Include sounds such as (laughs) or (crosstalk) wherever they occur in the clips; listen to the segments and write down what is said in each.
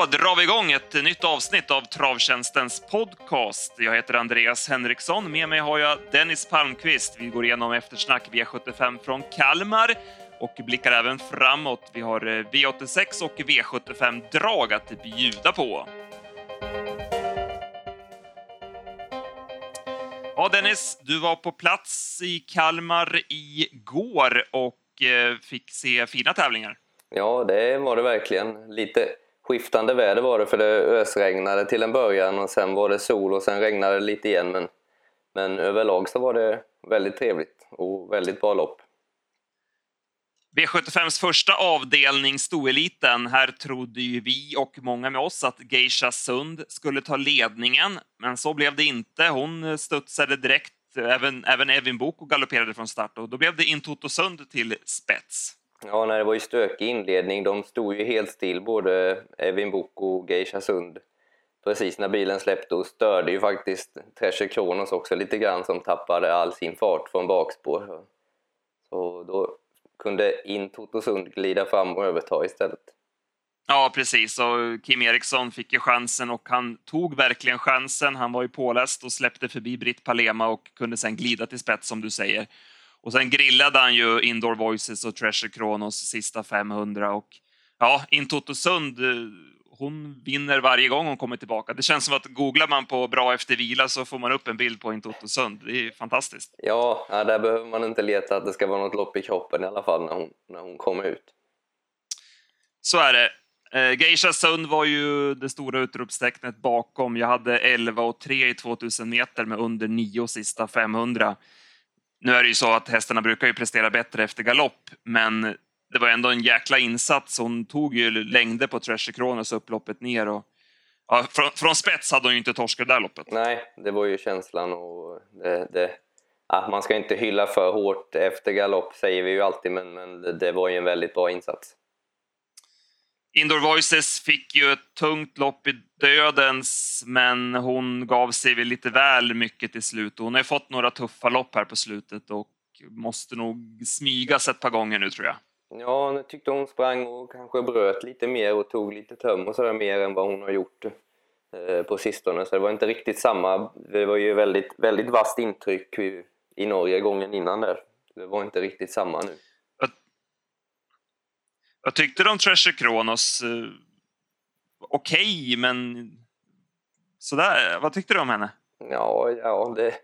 Då drar vi igång ett nytt avsnitt av Travtjänstens podcast. Jag heter Andreas Henriksson. Med mig har jag Dennis Palmqvist. Vi går igenom eftersnack V75 från Kalmar och blickar även framåt. Vi har eh, V86 och V75-drag att bjuda på. Ja, Dennis, du var på plats i Kalmar igår och eh, fick se fina tävlingar. Ja, det var det verkligen. Lite skiftande väder var det för det ösregnade till en början och sen var det sol och sen regnade det lite igen. Men, men överlag så var det väldigt trevligt och väldigt bra lopp. V75s första avdelning, stoeliten. Här trodde ju vi och många med oss att Geisha Sund skulle ta ledningen, men så blev det inte. Hon studsade direkt. Även, även Evin Boko galopperade från start och då blev det Intoto Sund till spets. Ja, nej, det var ju stökig inledning. De stod ju helt still, både Evin Boko och Geisha Sund. Precis när bilen släppte och störde ju faktiskt Trescher Kronos också lite grann som tappade all sin fart från bakspår. Så då kunde in Totosund glida fram och överta istället. Ja, precis. Och Kim Eriksson fick ju chansen och han tog verkligen chansen. Han var ju påläst och släppte förbi Britt Palema och kunde sen glida till spets som du säger. Och sen grillade han ju Indoor Voices och Treasure Kronos sista 500 och ja, In Totosund, hon vinner varje gång hon kommer tillbaka. Det känns som att googlar man på bra efter vila så får man upp en bild på In Totosund. Det är fantastiskt. Ja, ja, där behöver man inte leta att det ska vara något lopp i kroppen i alla fall när hon, när hon kommer ut. Så är det. Eh, Geisha Sund var ju det stora utropstecknet bakom. Jag hade 11 och 3 i 2000 meter med under 9 sista 500. Nu är det ju så att hästarna brukar ju prestera bättre efter galopp, men det var ändå en jäkla insats. Hon tog ju längder på Treasure Kronos upploppet ner och ja, från, från, spets hade hon ju inte torskat det där loppet. Nej, det var ju känslan och det, det, ja, man ska inte hylla för hårt efter galopp säger vi ju alltid, men, men det, det var ju en väldigt bra insats. Indoor Voices fick ju ett tungt lopp i dödens, men hon gav sig väl lite väl mycket till slut. Hon har fått några tuffa lopp här på slutet och måste nog smygas ett par gånger nu tror jag. Ja, jag tyckte hon sprang och kanske bröt lite mer och tog lite töm och sådär mer än vad hon har gjort eh, på sistone. Så det var inte riktigt samma. Det var ju väldigt, väldigt vasst intryck i Norge gången innan där. Det var inte riktigt samma nu. Vad tyckte du om Treasure Kronos? Uh, Okej, okay, men sådär. Vad tyckte du om henne? Ja, ja det,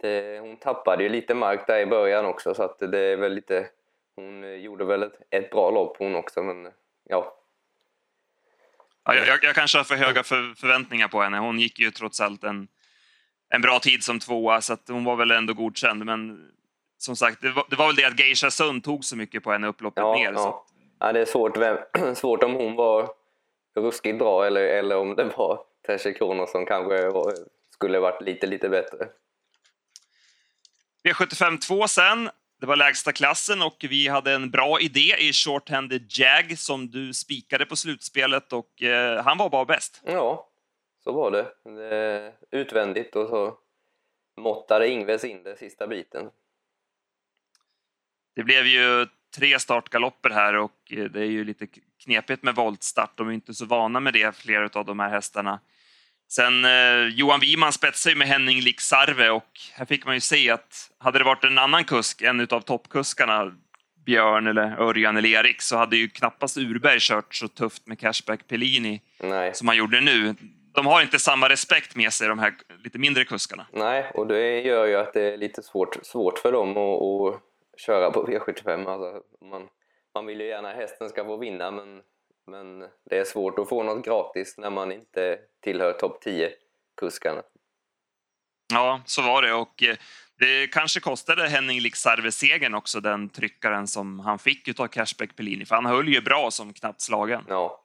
det, hon tappade ju lite mark där i början också så att det är väl lite... Hon gjorde väl ett, ett bra lopp hon också, men ja. ja jag, jag kanske har för höga för, förväntningar på henne. Hon gick ju trots allt en, en bra tid som tvåa, så att hon var väl ändå godkänd. Men som sagt, det var, det var väl det att Geisha Sund tog så mycket på henne upploppet ja, ner. Ja. Så ja, det är svårt, vem, (clears throat) svårt om hon var ruskigt bra eller, eller om det var Tesche Kronos som kanske var, skulle varit lite, lite bättre. V75 2 sen. Det var lägsta klassen och vi hade en bra idé i short-handed Jag som du spikade på slutspelet och eh, han var bara bäst. Ja, så var det. det utvändigt och så måttade Ingves in det sista biten. Det blev ju tre startgalopper här och eh, det är ju lite knepigt med voltstart. De är inte så vana med det, flera av de här hästarna. Sen eh, Johan Wiman spetsade ju med Henning Liksarve och här fick man ju se att hade det varit en annan kusk, en av toppkuskarna, Björn eller Örjan eller Erik, så hade ju knappast Urberg kört så tufft med Cashback Pellini Nej. som han gjorde nu. De har inte samma respekt med sig, de här lite mindre kuskarna. Nej, och det gör ju att det är lite svårt, svårt för dem att köra på V75. Alltså, man, man vill ju gärna att hästen ska få vinna men, men det är svårt att få något gratis när man inte tillhör topp 10-kuskarna. Ja, så var det och eh, det kanske kostade Henning Liksarve segern också, den tryckaren som han fick av Cashback Pellini, för han höll ju bra som knappt slagen. Ja,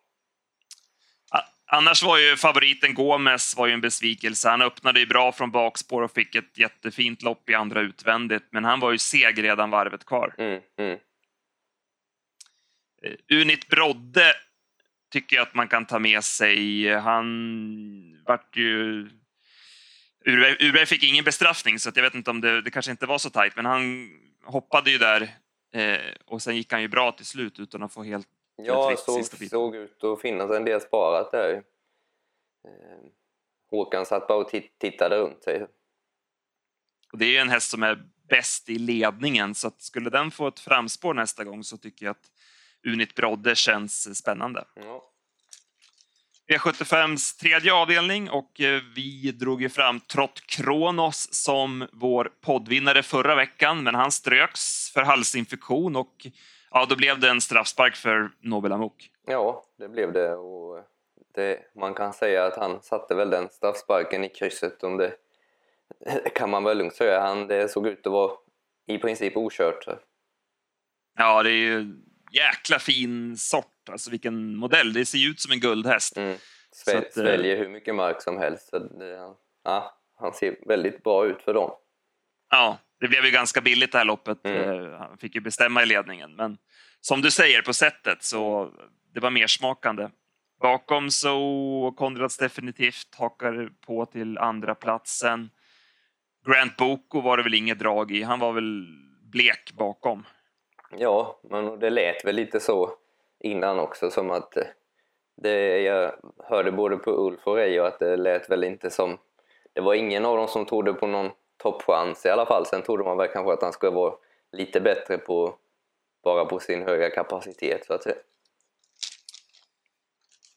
Annars var ju favoriten Gomes var ju en besvikelse. Han öppnade ju bra från bakspår och fick ett jättefint lopp i andra utvändigt, men han var ju seg redan varvet kvar. Mm, mm. Eh, Unit Brodde tycker jag att man kan ta med sig. Han vart ju... Urberg fick ingen bestraffning, så jag vet inte om det, det kanske inte var så tajt, men han hoppade ju där eh, och sen gick han ju bra till slut utan att få helt Ja, det såg, såg ut att finnas en del sparat där. Eh, Håkan satt bara och tittade runt sig. Och det är en häst som är bäst i ledningen, så skulle den få ett framspår nästa gång så tycker jag att Unit Brodde känns spännande. Ja. V75s tredje avdelning och eh, vi drog ju fram Trott Kronos som vår poddvinnare förra veckan, men han ströks för halsinfektion och ja, då blev det en straffspark för Nobel Amok. Ja, det blev det och det, man kan säga att han satte väl den straffsparken i krysset om det (laughs) kan man väl lugnt säga. Han, det såg ut att vara i princip okört. Ja, det är ju jäkla fin sort, alltså vilken modell. Det ser ju ut som en guldhäst. Mm. Sväl, att, eh, sväljer hur mycket mark som helst. Så det, ja, han ser väldigt bra ut för dem. Ja, det blev ju ganska billigt det här loppet. Mm. Eh, han fick ju bestämma i ledningen. Men som du säger, på sättet så det var mer smakande. Bakom så Konrads definitivt hakar på till andra platsen. Grant Boko var det väl inget drag i. Han var väl blek bakom. Ja, men det lät väl lite så innan också som att det, jag hörde både på Ulf och Reijo att det lät väl inte som... Det var ingen av dem som trodde på någon toppchans i alla fall. Sen trodde man väl kanske att han skulle vara lite bättre på bara på sin höga kapacitet så att säga.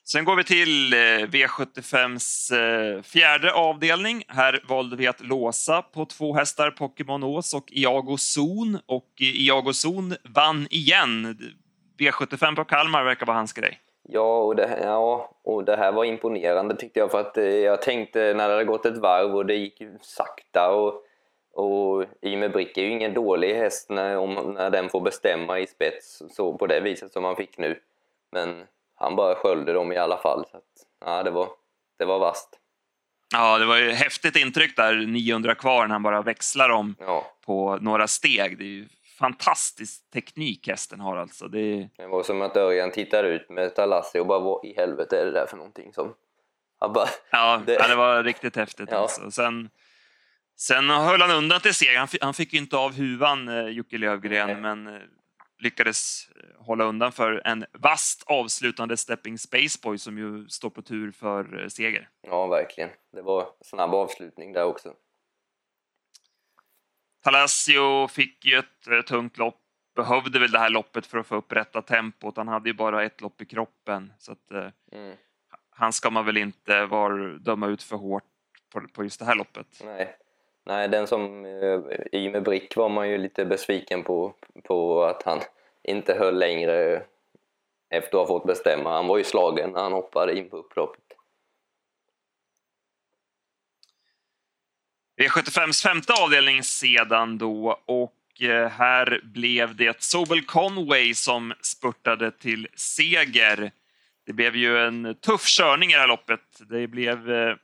Sen går vi till eh, V75s eh, fjärde avdelning. Här valde vi att låsa på två hästar, Pokémon Ås och Iago Zon. Och eh, Iago Zon vann igen. V75 på Kalmar verkar vara hans grej. Ja och, det, ja, och det här var imponerande tyckte jag för att eh, jag tänkte när det hade gått ett varv och det gick sakta och, och Ymer Brick är ju ingen dålig häst när, om, när den får bestämma i spets så på det viset som han fick nu. Men han bara sköljde dem i alla fall. Så att, ja, det var, det var vast. Ja, det var ju häftigt intryck där, 900 kvar, när han bara växlar dem ja. på några steg. Det är ju fantastisk teknik hästen har alltså. Det, det var som att Örjan tittar ut med Talassi och bara vad i helvete är det där för någonting som... bara, ja, (laughs) det... ja, det var riktigt häftigt ja. alltså. Sen, sen höll han undan till seger. Han, han fick ju inte av huvan, eh, Jocke Lövgren, Nej. men eh, lyckades eh, hålla undan för en vast avslutande Stepping Spaceboy som ju står på tur för eh, seger. Ja, verkligen. Det var snabb avslutning där också. Palacio fick ju ett eh, tungt lopp, behövde väl det här loppet för att få upp rätta tempot. Han hade ju bara ett lopp i kroppen, så att mm. han ska man väl inte var, döma ut för hårt på, på just det här loppet. Nej. Nej, den som eh, i med Brick var man ju lite besviken på, på att han inte höll längre efter att ha fått bestämma. Han var ju slagen när han hoppade in på upploppet. V75s femte avdelning sedan då och eh, här blev det Sobel Conway som spurtade till seger. Det blev ju en tuff körning i det här loppet. Det blev eh, eh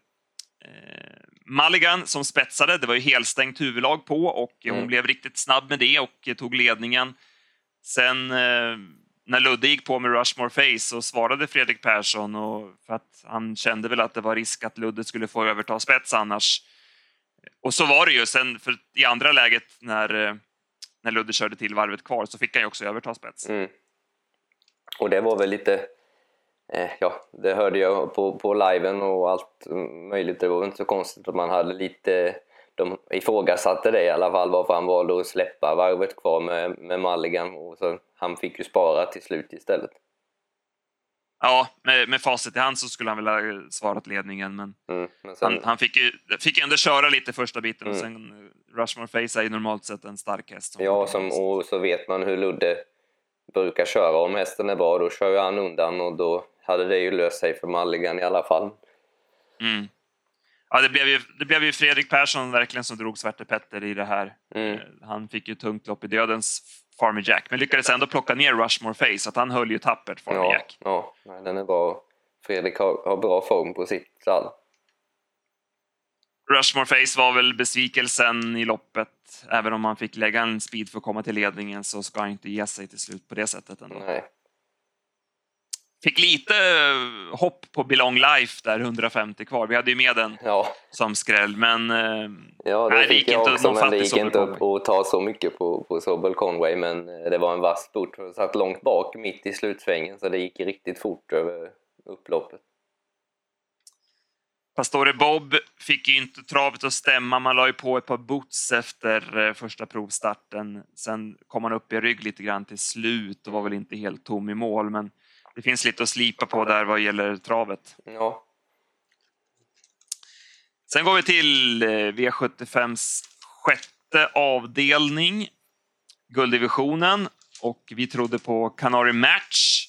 Mulligan som spetsade. Det var ju helstängt huvudlag på och hon mm. blev riktigt snabb med det och tog ledningen. Sen eh, när Ludde gick på med Rushmore Face så svarade Fredrik Persson och för att han kände väl att det var risk att Ludde skulle få överta spets annars. Och så var det ju. Sen för i andra läget när, eh, när Ludde körde till varvet kvar så fick han ju också överta spets. Mm. Och det var väl lite eh, ja, det hörde jag på, på liven och allt möjligt. Det var inte så konstigt att man hade lite de ifrågasatte det i alla fall varför han valde att släppa varvet kvar med, med Mulligan och så han fick ju spara till slut istället. Ja, med, med facit i hand så skulle han väl ha svarat ledningen men, mm, men sen... han, han, fick ju fick ändå köra lite första biten mm. och sen Rushmore Face är ju normalt sett en stark häst. Ja, som, och så vet man hur Ludde brukar köra. Om hästen är bra då kör ju han undan och då hade det ju löst sig för Mulligan i alla fall. Mm. Ja, det blev, ju, det blev ju Fredrik Persson verkligen som drog Svarte Petter i det här. Mm. Eh, han fick ju tungt lopp i dödens Farmer Jack, men lyckades ändå plocka ner Rushmore Face, så att han höll ju tappert Farmer ja, Jack. Ja, den är bra. Fredrik har, har bra form på sitt stall. Rushmore Face var väl besvikelsen i loppet. Även om han fick lägga en speed för att komma till ledningen så ska han inte ge sig till slut på det sättet ändå. Nej. Fick lite eh, hopp på Belong Life där, 150 kvar. Vi hade ju med den Ja, som skräll, men eh, ja det Nej, gick jag inte också, men det gick inte upp att ta så mycket på, på Sobel Conway, men eh, det var en vass spurt. Jag satt långt bak mitt i slutsvängen, så det gick riktigt fort över upploppet. Pastore Bob fick ju inte travet att stämma. Man la ju på ett par boots efter första provstarten. Sen kom han upp i rygg lite grann till slut och var väl inte helt tom i mål, men det finns lite att slipa på där vad gäller travet. Ja, Sen går vi till eh, V75s sjätte avdelning, gulddivisionen. Och vi trodde på Canary Match,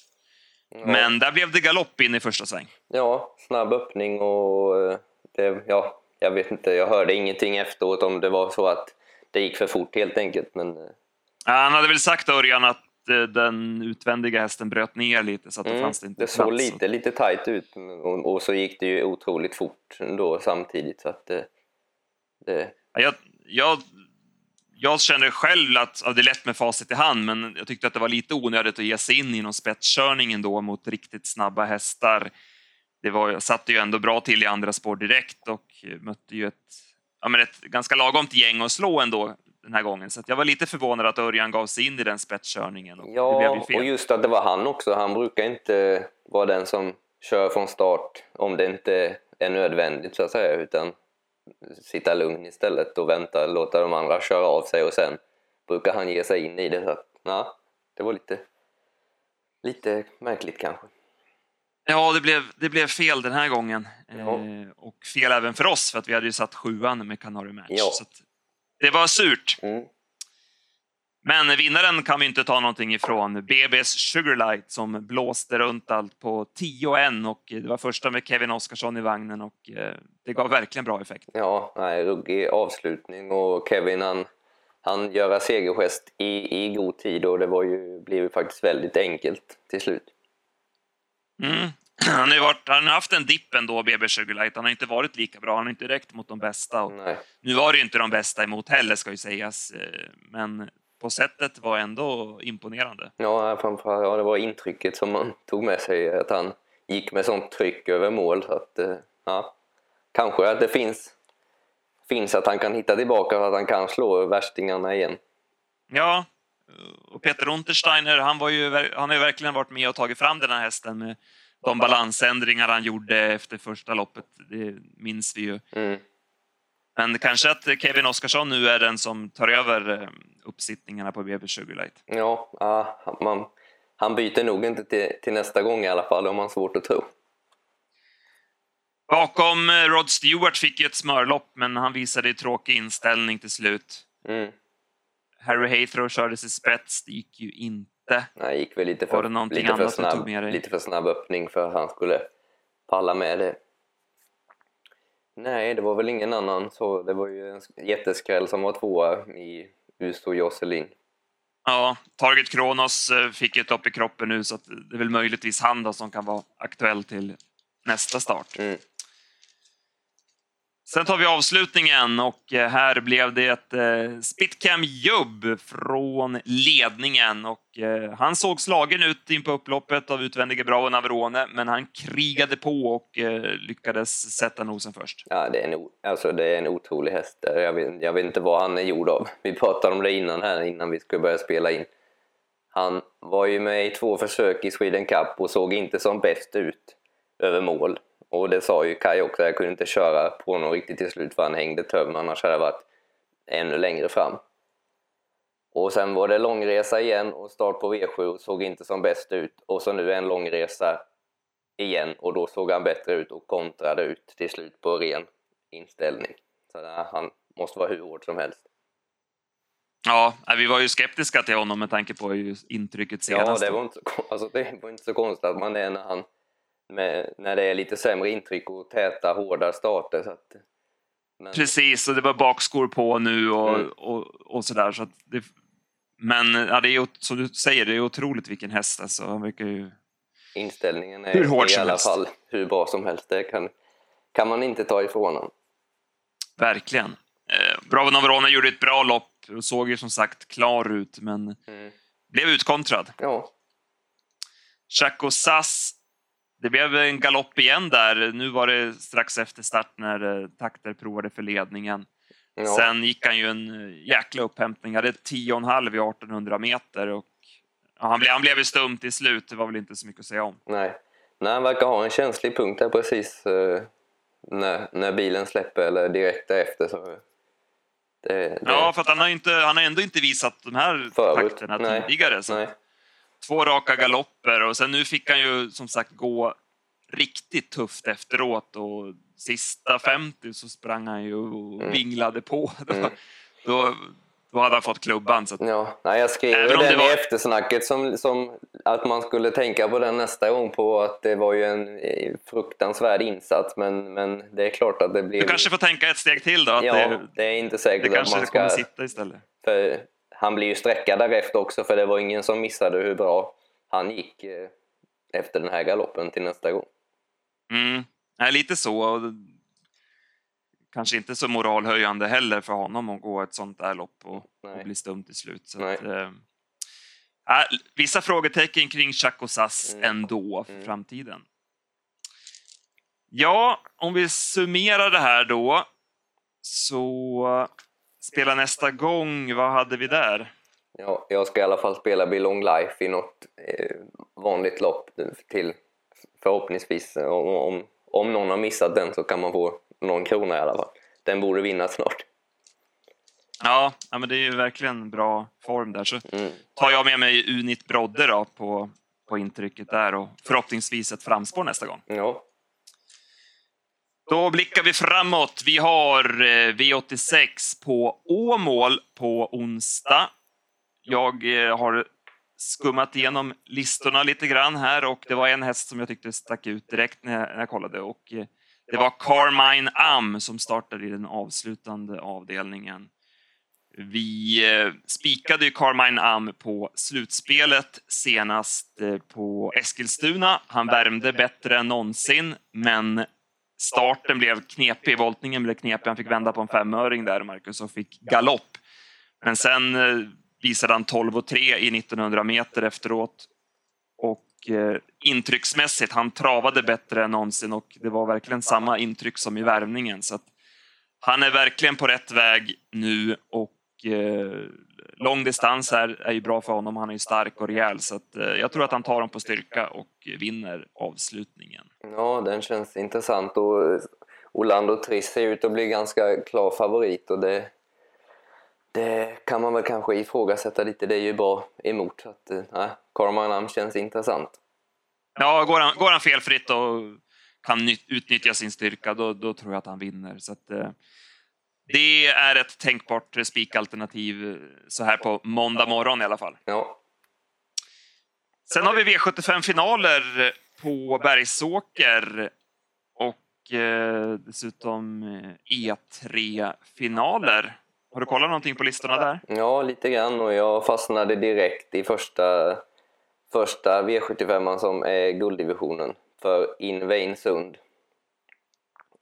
ja. men där blev det galopp in i första sväng. Ja, snabb öppning och eh, det, ja, jag vet inte, jag hörde ingenting efteråt om det var så att det gick för fort helt enkelt. Men eh, Ja, Han hade väl sagt Örjan att den utvändiga hästen bröt ner lite så att mm, fanns det inte det såg lite, lite tajt ut och, och så gick det ju otroligt fort då samtidigt. Så att eh, det, Ja, Jag, jag, jag känner själv att ja, det är lätt med facit i hand, men jag tyckte att det var lite onödigt att ge sig in i någon spetskörning ändå mot riktigt snabba hästar. Det var, jag satte ju ändå bra till i andra spår direkt och mötte ju ett, ja, men ett ganska lagomt gäng att slå ändå den här gången. Så jag var lite förvånad att Örjan gav sig in i den spetskörningen. Och ja, och just att det var han också. Han brukar inte vara den som kör från start om det inte är nödvändigt så att säga, utan sitta lugn istället och vänta, låta de andra köra av sig och sen brukar han ge sig in i det. Så att, ja, det var lite, lite märkligt kanske. Ja, det blev, det blev fel den här gången. Ja. Eh, och fel även för oss, för att vi hade ju satt sjuan med Canary Match. Ja. Så det var surt. Mm. Men vinnaren kan vi inte ta någonting ifrån. BB's Sugarlight som blåste runt allt på 10-1 och det var första med Kevin Oskarsson i vagnen och eh, det gav verkligen bra effekt. Ja, nej, ruggig avslutning och Kevin han, han göra segergest i, i god tid och det var ju, blev ju faktiskt väldigt enkelt till slut. Mm. Han har varit, han har haft en dipp ändå, BB Sugarlight. Han har inte varit lika bra. Han har inte räckt mot de bästa. Nu var det ju inte de bästa emot heller, ska ju sägas. Eh, Men på sättet var ändå imponerande. Ja, framförallt, ja, det var intrycket som man tog med sig, att han gick med sånt tryck över mål. Så att, eh, ja, kanske att det finns, finns att han kan hitta tillbaka och att han kan slå värstingarna igen. Ja, och Peter Untersteiner, han, var ju, han har ju verkligen varit med och tagit fram den här hästen med de balansändringar han gjorde efter första loppet. Det minns vi ju. Mm. Men kanske att Kevin Oskarsson nu är den som tar över eh, uppsittningarna på BB Sugarlight. Ja, ja man, han byter nog inte till, till nästa gång i alla fall, om man svårt att tro. Bakom eh, Rod Stewart fick ju ett smörlopp, men han visade tråkig inställning till slut. Mm. Harry Haythrow kördes i spets, det gick ju inte. Nej, gick väl lite Var för, det någonting lite, för annat du tog snabb, med dig? lite för snabb öppning för att han skulle palla med det. Nej, det var väl ingen annan så. Det var ju en jätteskräll som var tvåa i Uso Josselin. Ja, Target Kronos eh, fick ett lopp i kroppen nu, så att det är väl möjligtvis han då som kan vara aktuell till nästa start. Mm. Sen tar vi avslutningen och eh, här blev det ett eh, Spitcam Jubb från ledningen och eh, han såg slagen ut in på upploppet av utvändige Bravo Navarone, men han krigade på och lyckades sätta nosen först. Ja, det är, en, alltså, det är en otrolig häst. Jag vet, jag vet inte vad han är gjord av. Vi pratade om det innan här, innan vi skulle börja spela in. Han var ju med i två försök i Sweden Cup och såg inte som bäst ut över mål. Och det sa ju Kai också, jag kunde inte köra på honom riktigt till slut för han hängde töm, annars hade jag varit ännu längre fram. Och sen var det långresa igen och start på V7 och såg inte som bäst ut. Och så nu en långresa igen och då såg han bättre ut och kontrade ut till slut på ren inställning. Så där, han måste vara hur hård som helst. Ja, nej, vi var ju skeptiska till honom med tanke på intrycket senast. Ja, det var, inte så, alltså, det var inte så konstigt att man är när, han, med, när det är lite sämre intryck och täta, hårda starter. Så att, men, Precis, och det var bakskor på nu och, Mm. och, och sådär. Så det, men ja, det är som du säger, det är otroligt vilken häst. Alltså. Han verkar ju... inställningen är Hur hård i alla helst. fall hur bra som helst. Det kan, kan man inte ta ifrån honom. Verkligen. Eh, Bravo Navarone gjorde ett bra lopp och såg ju som sagt klar ut, men Mm. blev utkontrad. Ja, Chaco Sass det blev en galopp igen där. Nu var det strax efter start när eh, Takter provade för ledningen. Ja. Sen gick han ju en eh, jäkla upphämtning. Han hade 10,5 i 1800 meter och han, blev, han blev ju stum till slut. Det var väl inte så mycket att säga om. Nej, Nej han verkar ha en känslig punkt där precis eh, när, när bilen släpper eller direkt därefter. Så det, det... Ja, för att han har, inte, han har ändå inte visat de här Förut. takterna tidigare. Så. Nej. Två raka galopper och sen nu fick han ju som sagt gå riktigt tufft efteråt och sista 50 så sprang han ju och mm. vinglade på. (laughs) Mm. Då, då hade han fått klubban. Så ja, nej, jag skrev ju den var... i eftersnacket som, som att man skulle tänka på den nästa gång på att det var ju en eh, fruktansvärd insats men, men det är klart att det blir... Du kanske får tänka ett steg till då? ja, det, det är inte säkert att man ska... kommer sitta istället. För han blir ju sträckad därefter också för det var ingen som missade hur bra han gick eh, efter den här galoppen till nästa gång. Mm, nej, lite så. Kanske inte så moralhöjande heller för honom att gå ett sånt där lopp och, och bli stum till slut. Att, äh, vissa frågetecken kring Chakosas mm. ändå för mm. framtiden. Ja, om vi summerar det här då så spela nästa gång, vad hade vi där? Ja, jag ska i alla fall spela Belong Life i något eh, vanligt lopp till förhoppningsvis. Om, om, om någon har missat den så kan man få någon krona i alla fall. Den borde vinna snart. Ja, ja men det är ju verkligen bra form där. Så mm. tar jag med mig Unit Brodde då på, på intrycket där och förhoppningsvis ett framspår nästa gång. Ja. Då blickar vi framåt. Vi har eh, V86 på Åmål på onsdag. Jag eh, har skummat igenom listorna lite grann här och det var en häst som jag tyckte stack ut direkt när jag, kollade och eh, det var Carmine Am som startade i den avslutande avdelningen. Vi spikade ju Carmine Am på slutspelet senast på Eskilstuna. Han värmde bättre än någonsin, men starten blev knepig, voltningen blev knepig. Han fick vända på en femöring där, Marcus, och fick galopp. Men sen eh, visade han 12 och 3 i 1900 meter efteråt. Och eh, intrycksmässigt, han travade bättre än någonsin och det var verkligen samma intryck som i värvningen. Så han är verkligen på rätt väg nu och eh, lång distans här är ju bra för honom. Han är ju stark och rejäl så att, eh, jag tror att han tar dem på styrka och vinner avslutningen. Ja, den känns intressant och eh, Orlando Triss ser ut att bli ganska klar favorit och det, det kan man väl kanske ifrågasätta lite. Det är ju bra emot. Så att, eh, Carmanam känns intressant. Ja, går han, går han felfritt och kan utnyttja sin styrka, då, då tror jag att han vinner. Så att, det är ett tänkbart spikalternativ så här på måndag morgon i alla fall. Ja. Sen har vi V75-finaler på Bergsåker och eh, dessutom E3-finaler. Eh, e har du kollat någonting på listorna där? Ja, lite grann och jag fastnade direkt i första, första V75 som är gulddivisionen för Invein Sund.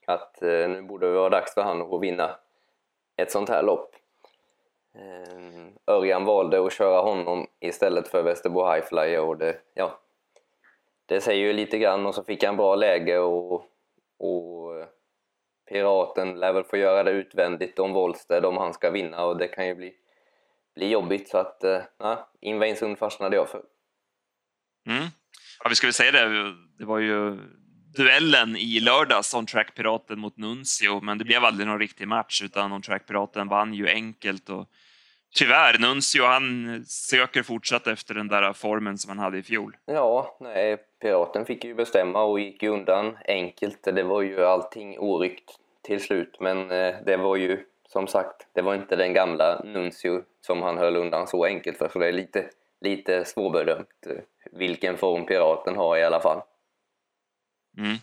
Att eh, nu borde det vara dags för han att vinna ett sånt här lopp. Eh, Örjan valde att köra honom istället för Västerbo Highflyer och det, ja, det säger ju lite grann och så fick han bra läge och, och eh, Piraten lär väl få göra det utvändigt om Wollsted om han ska vinna och det kan ju bli, bli jobbigt så att, eh, ja, Invainzund fastnade jag för. Mm. Ja, vi ska väl säga det, det var ju duellen i lördags, On Track Piraten mot Nuncio, men det blev aldrig någon riktig match utan On Track Piraten vann ju enkelt och tyvärr, Nuncio han söker fortsatt efter den där formen som han hade i fjol. Ja, nej, Piraten fick ju bestämma och gick ju undan enkelt. Det var ju allting oryckt till slut, men eh, det var ju som sagt, det var inte den gamla Nuncio som han höll undan så enkelt för, så det är lite, lite svårbedömt eh, vilken form Piraten har i alla fall. Mm.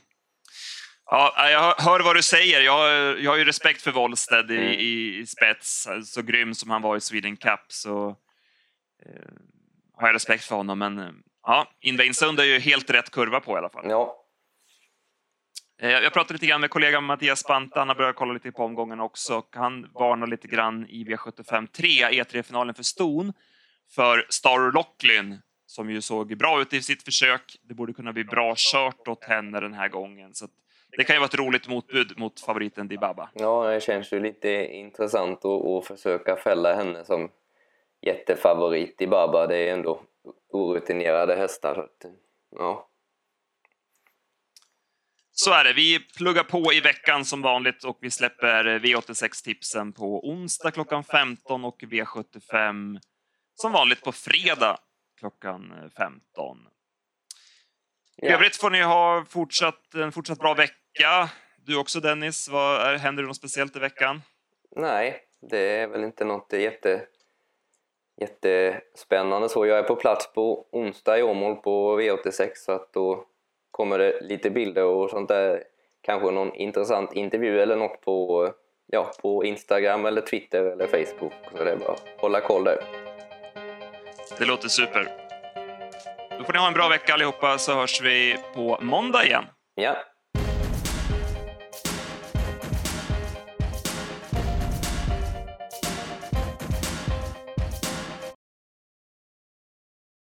Ja, jag hör vad du säger. Jag har, jag har ju respekt för Wollsted i, mm. i, spets. Så grym som han var i Sweden Cup så eh, har jag respekt för honom. Men eh, ja, Invainzund är ju helt rätt kurva på i alla fall. Ja. Eh, jag pratade lite grann med kollegan Mattias Spanta, han har börjat kolla lite på omgången också. Han varnar lite grann i V75 3, E3-finalen för Ston, för Star Locklyn som ju såg bra ut i sitt försök. Det borde kunna bli bra kört åt henne den här gången. Så det kan ju vara ett roligt motbud mot favoriten Dibaba. Ja, det känns ju lite intressant att, att försöka fälla henne som jättefavorit Dibaba. Det är ändå orutinerade hästar. Så att, ja. Så är det. Vi pluggar på i veckan som vanligt och vi släpper V86-tipsen på onsdag klockan 15 och V75 som vanligt på fredag klockan 15. I ja. övrigt får ni ha fortsatt, en fortsatt bra vecka. Du också Dennis, vad är, händer det något speciellt i veckan? Nej, det är väl inte något jätte, jättespännande så. Jag är på plats på onsdag i Åmål på V86 så att då kommer det lite bilder och sånt där. Kanske någon intressant intervju eller något på, ja, på Instagram eller Twitter eller Facebook. Så det är bara att hålla koll där. Det låter super. Då får ni ha en bra vecka allihopa så hörs vi på måndag igen. Ja.